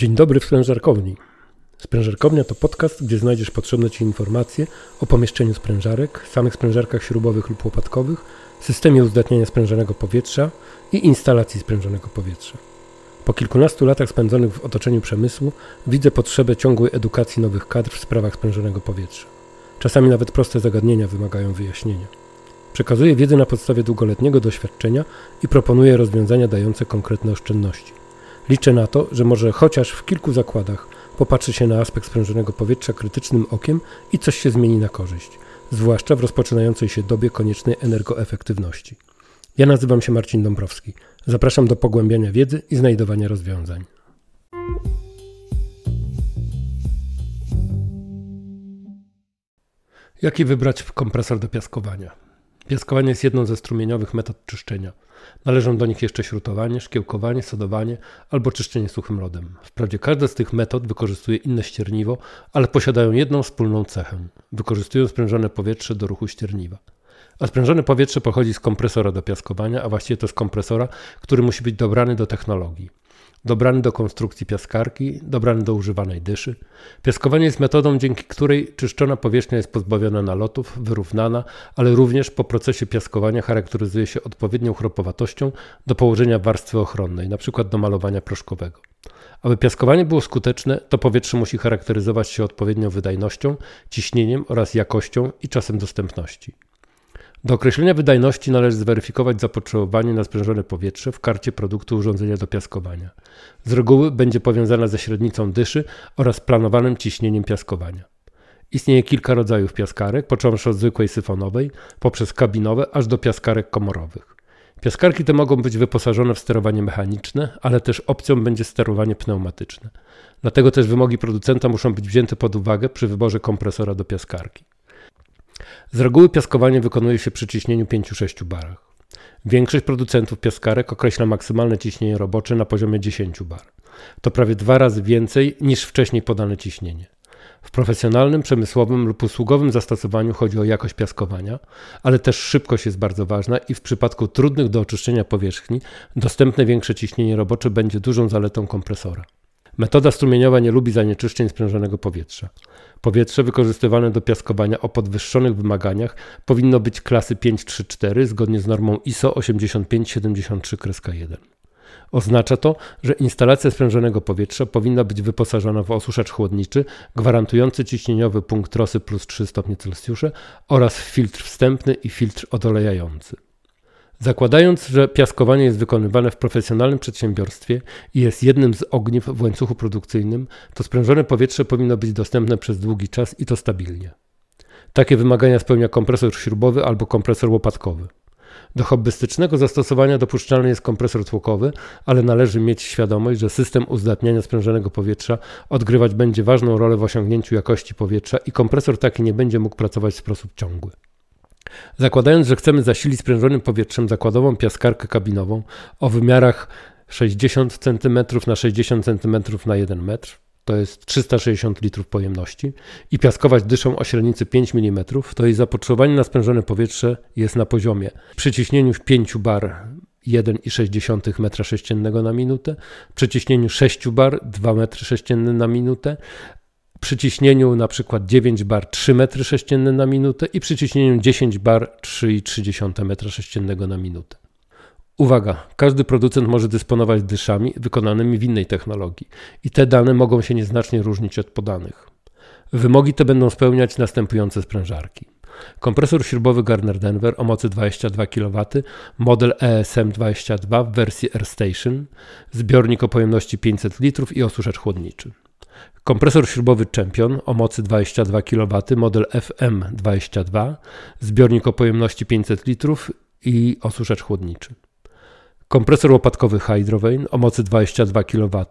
Dzień dobry w sprężarkowni. Sprężarkownia to podcast, gdzie znajdziesz potrzebne Ci informacje o pomieszczeniu sprężarek, samych sprężarkach śrubowych lub łopatkowych, systemie uzdatniania sprężonego powietrza i instalacji sprężonego powietrza. Po kilkunastu latach spędzonych w otoczeniu przemysłu widzę potrzebę ciągłej edukacji nowych kadr w sprawach sprężonego powietrza. Czasami nawet proste zagadnienia wymagają wyjaśnienia. Przekazuję wiedzę na podstawie długoletniego doświadczenia i proponuję rozwiązania dające konkretne oszczędności. Liczę na to, że może chociaż w kilku zakładach popatrzy się na aspekt sprężonego powietrza krytycznym okiem i coś się zmieni na korzyść, zwłaszcza w rozpoczynającej się dobie koniecznej energoefektywności. Ja nazywam się Marcin Dąbrowski. Zapraszam do pogłębiania wiedzy i znajdowania rozwiązań. Jaki wybrać kompresor do piaskowania? Piaskowanie jest jedną ze strumieniowych metod czyszczenia. Należą do nich jeszcze śrutowanie, szkiełkowanie, sodowanie albo czyszczenie suchym lodem. Wprawdzie każda z tych metod wykorzystuje inne ścierniwo, ale posiadają jedną wspólną cechę. Wykorzystują sprężone powietrze do ruchu ścierniwa. A sprężone powietrze pochodzi z kompresora do piaskowania, a właściwie to z kompresora, który musi być dobrany do technologii dobrany do konstrukcji piaskarki, dobrany do używanej dyszy. Piaskowanie jest metodą, dzięki której czyszczona powierzchnia jest pozbawiona nalotów, wyrównana, ale również po procesie piaskowania charakteryzuje się odpowiednią chropowatością do położenia warstwy ochronnej, np. do malowania proszkowego. Aby piaskowanie było skuteczne, to powietrze musi charakteryzować się odpowiednią wydajnością, ciśnieniem oraz jakością i czasem dostępności. Do określenia wydajności należy zweryfikować zapotrzebowanie na sprężone powietrze w karcie produktu urządzenia do piaskowania. Z reguły będzie powiązana ze średnicą dyszy oraz planowanym ciśnieniem piaskowania. Istnieje kilka rodzajów piaskarek, począwszy od zwykłej syfonowej, poprzez kabinowe, aż do piaskarek komorowych. Piaskarki te mogą być wyposażone w sterowanie mechaniczne, ale też opcją będzie sterowanie pneumatyczne. Dlatego też wymogi producenta muszą być wzięte pod uwagę przy wyborze kompresora do piaskarki. Z reguły piaskowanie wykonuje się przy ciśnieniu 5-6 barach. Większość producentów piaskarek określa maksymalne ciśnienie robocze na poziomie 10 bar. To prawie dwa razy więcej niż wcześniej podane ciśnienie. W profesjonalnym, przemysłowym lub usługowym zastosowaniu chodzi o jakość piaskowania, ale też szybkość jest bardzo ważna i w przypadku trudnych do oczyszczenia powierzchni dostępne większe ciśnienie robocze będzie dużą zaletą kompresora. Metoda strumieniowa nie lubi zanieczyszczeń sprężonego powietrza. Powietrze wykorzystywane do piaskowania o podwyższonych wymaganiach powinno być klasy 534 zgodnie z normą ISO 8573-1. Oznacza to, że instalacja sprężonego powietrza powinna być wyposażona w osuszacz chłodniczy gwarantujący ciśnieniowy punkt trosy plus 3 stopnie Celsjusza oraz filtr wstępny i filtr odolejający. Zakładając, że piaskowanie jest wykonywane w profesjonalnym przedsiębiorstwie i jest jednym z ogniw w łańcuchu produkcyjnym, to sprężone powietrze powinno być dostępne przez długi czas i to stabilnie. Takie wymagania spełnia kompresor śrubowy albo kompresor łopatkowy. Do hobbystycznego zastosowania dopuszczalny jest kompresor tłokowy, ale należy mieć świadomość, że system uzdatniania sprężonego powietrza odgrywać będzie ważną rolę w osiągnięciu jakości powietrza i kompresor taki nie będzie mógł pracować w sposób ciągły. Zakładając, że chcemy zasilić sprężonym powietrzem zakładową piaskarkę kabinową o wymiarach 60 cm na 60 cm na 1 metr, to jest 360 litrów pojemności, i piaskować dyszą o średnicy 5 mm, to jej zapotrzebowanie na sprężone powietrze jest na poziomie przy ciśnieniu 5 bar 1,6 m3 na minutę, przy ciśnieniu 6 bar 2 m3 na minutę, przy ciśnieniu na przykład 9 bar 3 m3 na minutę i przy ciśnieniu 10 bar 3,3 m3 na minutę. Uwaga, każdy producent może dysponować dyszami wykonanymi w innej technologii i te dane mogą się nieznacznie różnić od podanych. Wymogi te będą spełniać następujące sprężarki. Kompresor śrubowy Garner Denver o mocy 22 kW, model ESM22 w wersji AirStation, zbiornik o pojemności 500 litrów i osuszacz chłodniczy. Kompresor śrubowy Champion o mocy 22 kW, model FM22, zbiornik o pojemności 500 litrów i osuszacz chłodniczy. Kompresor łopatkowy Hydrovane o mocy 22 kW,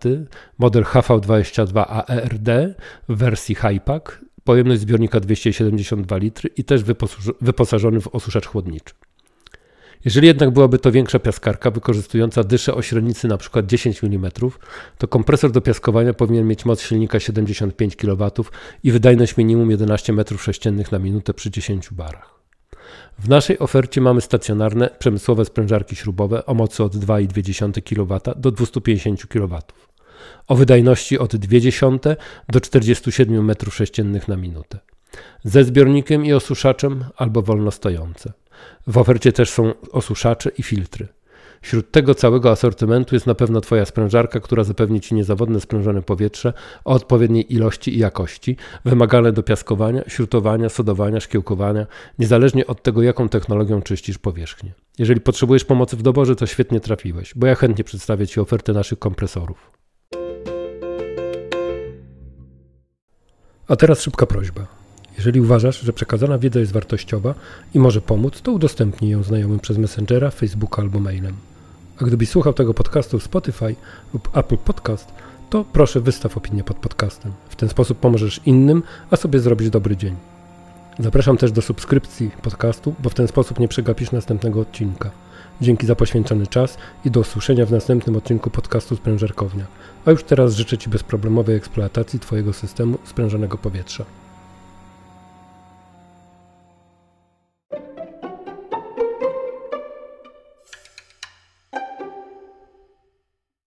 model HV22AERD w wersji Hypack, pojemność zbiornika 272 litry i też wyposażony w osuszacz chłodniczy. Jeżeli jednak byłaby to większa piaskarka wykorzystująca dyszę o średnicy np. 10 mm, to kompresor do piaskowania powinien mieć moc silnika 75 kW i wydajność minimum 11 m3 na minutę przy 10 barach. W naszej ofercie mamy stacjonarne, przemysłowe sprężarki śrubowe o mocy od 2,2 kW do 250 kW. o wydajności od 0,2 do 47 m3 na minutę. Ze zbiornikiem i osuszaczem albo wolno stojące. W ofercie też są osuszacze i filtry. Wśród tego całego asortymentu jest na pewno Twoja sprężarka, która zapewni Ci niezawodne sprężone powietrze o odpowiedniej ilości i jakości, wymagane do piaskowania, śrutowania, sodowania, szkiełkowania, niezależnie od tego, jaką technologią czyścisz powierzchnię. Jeżeli potrzebujesz pomocy w doborze, to świetnie trafiłeś, bo ja chętnie przedstawię Ci ofertę naszych kompresorów. A teraz szybka prośba. Jeżeli uważasz, że przekazana wiedza jest wartościowa i może pomóc, to udostępnij ją znajomym przez Messengera, Facebooka albo mailem. A gdybyś słuchał tego podcastu w Spotify lub Apple Podcast, to proszę wystaw opinię pod podcastem. W ten sposób pomożesz innym, a sobie zrobić dobry dzień. Zapraszam też do subskrypcji podcastu, bo w ten sposób nie przegapisz następnego odcinka. Dzięki za poświęcony czas i do usłyszenia w następnym odcinku podcastu Sprężarkownia. A już teraz życzę Ci bezproblemowej eksploatacji Twojego systemu sprężonego powietrza.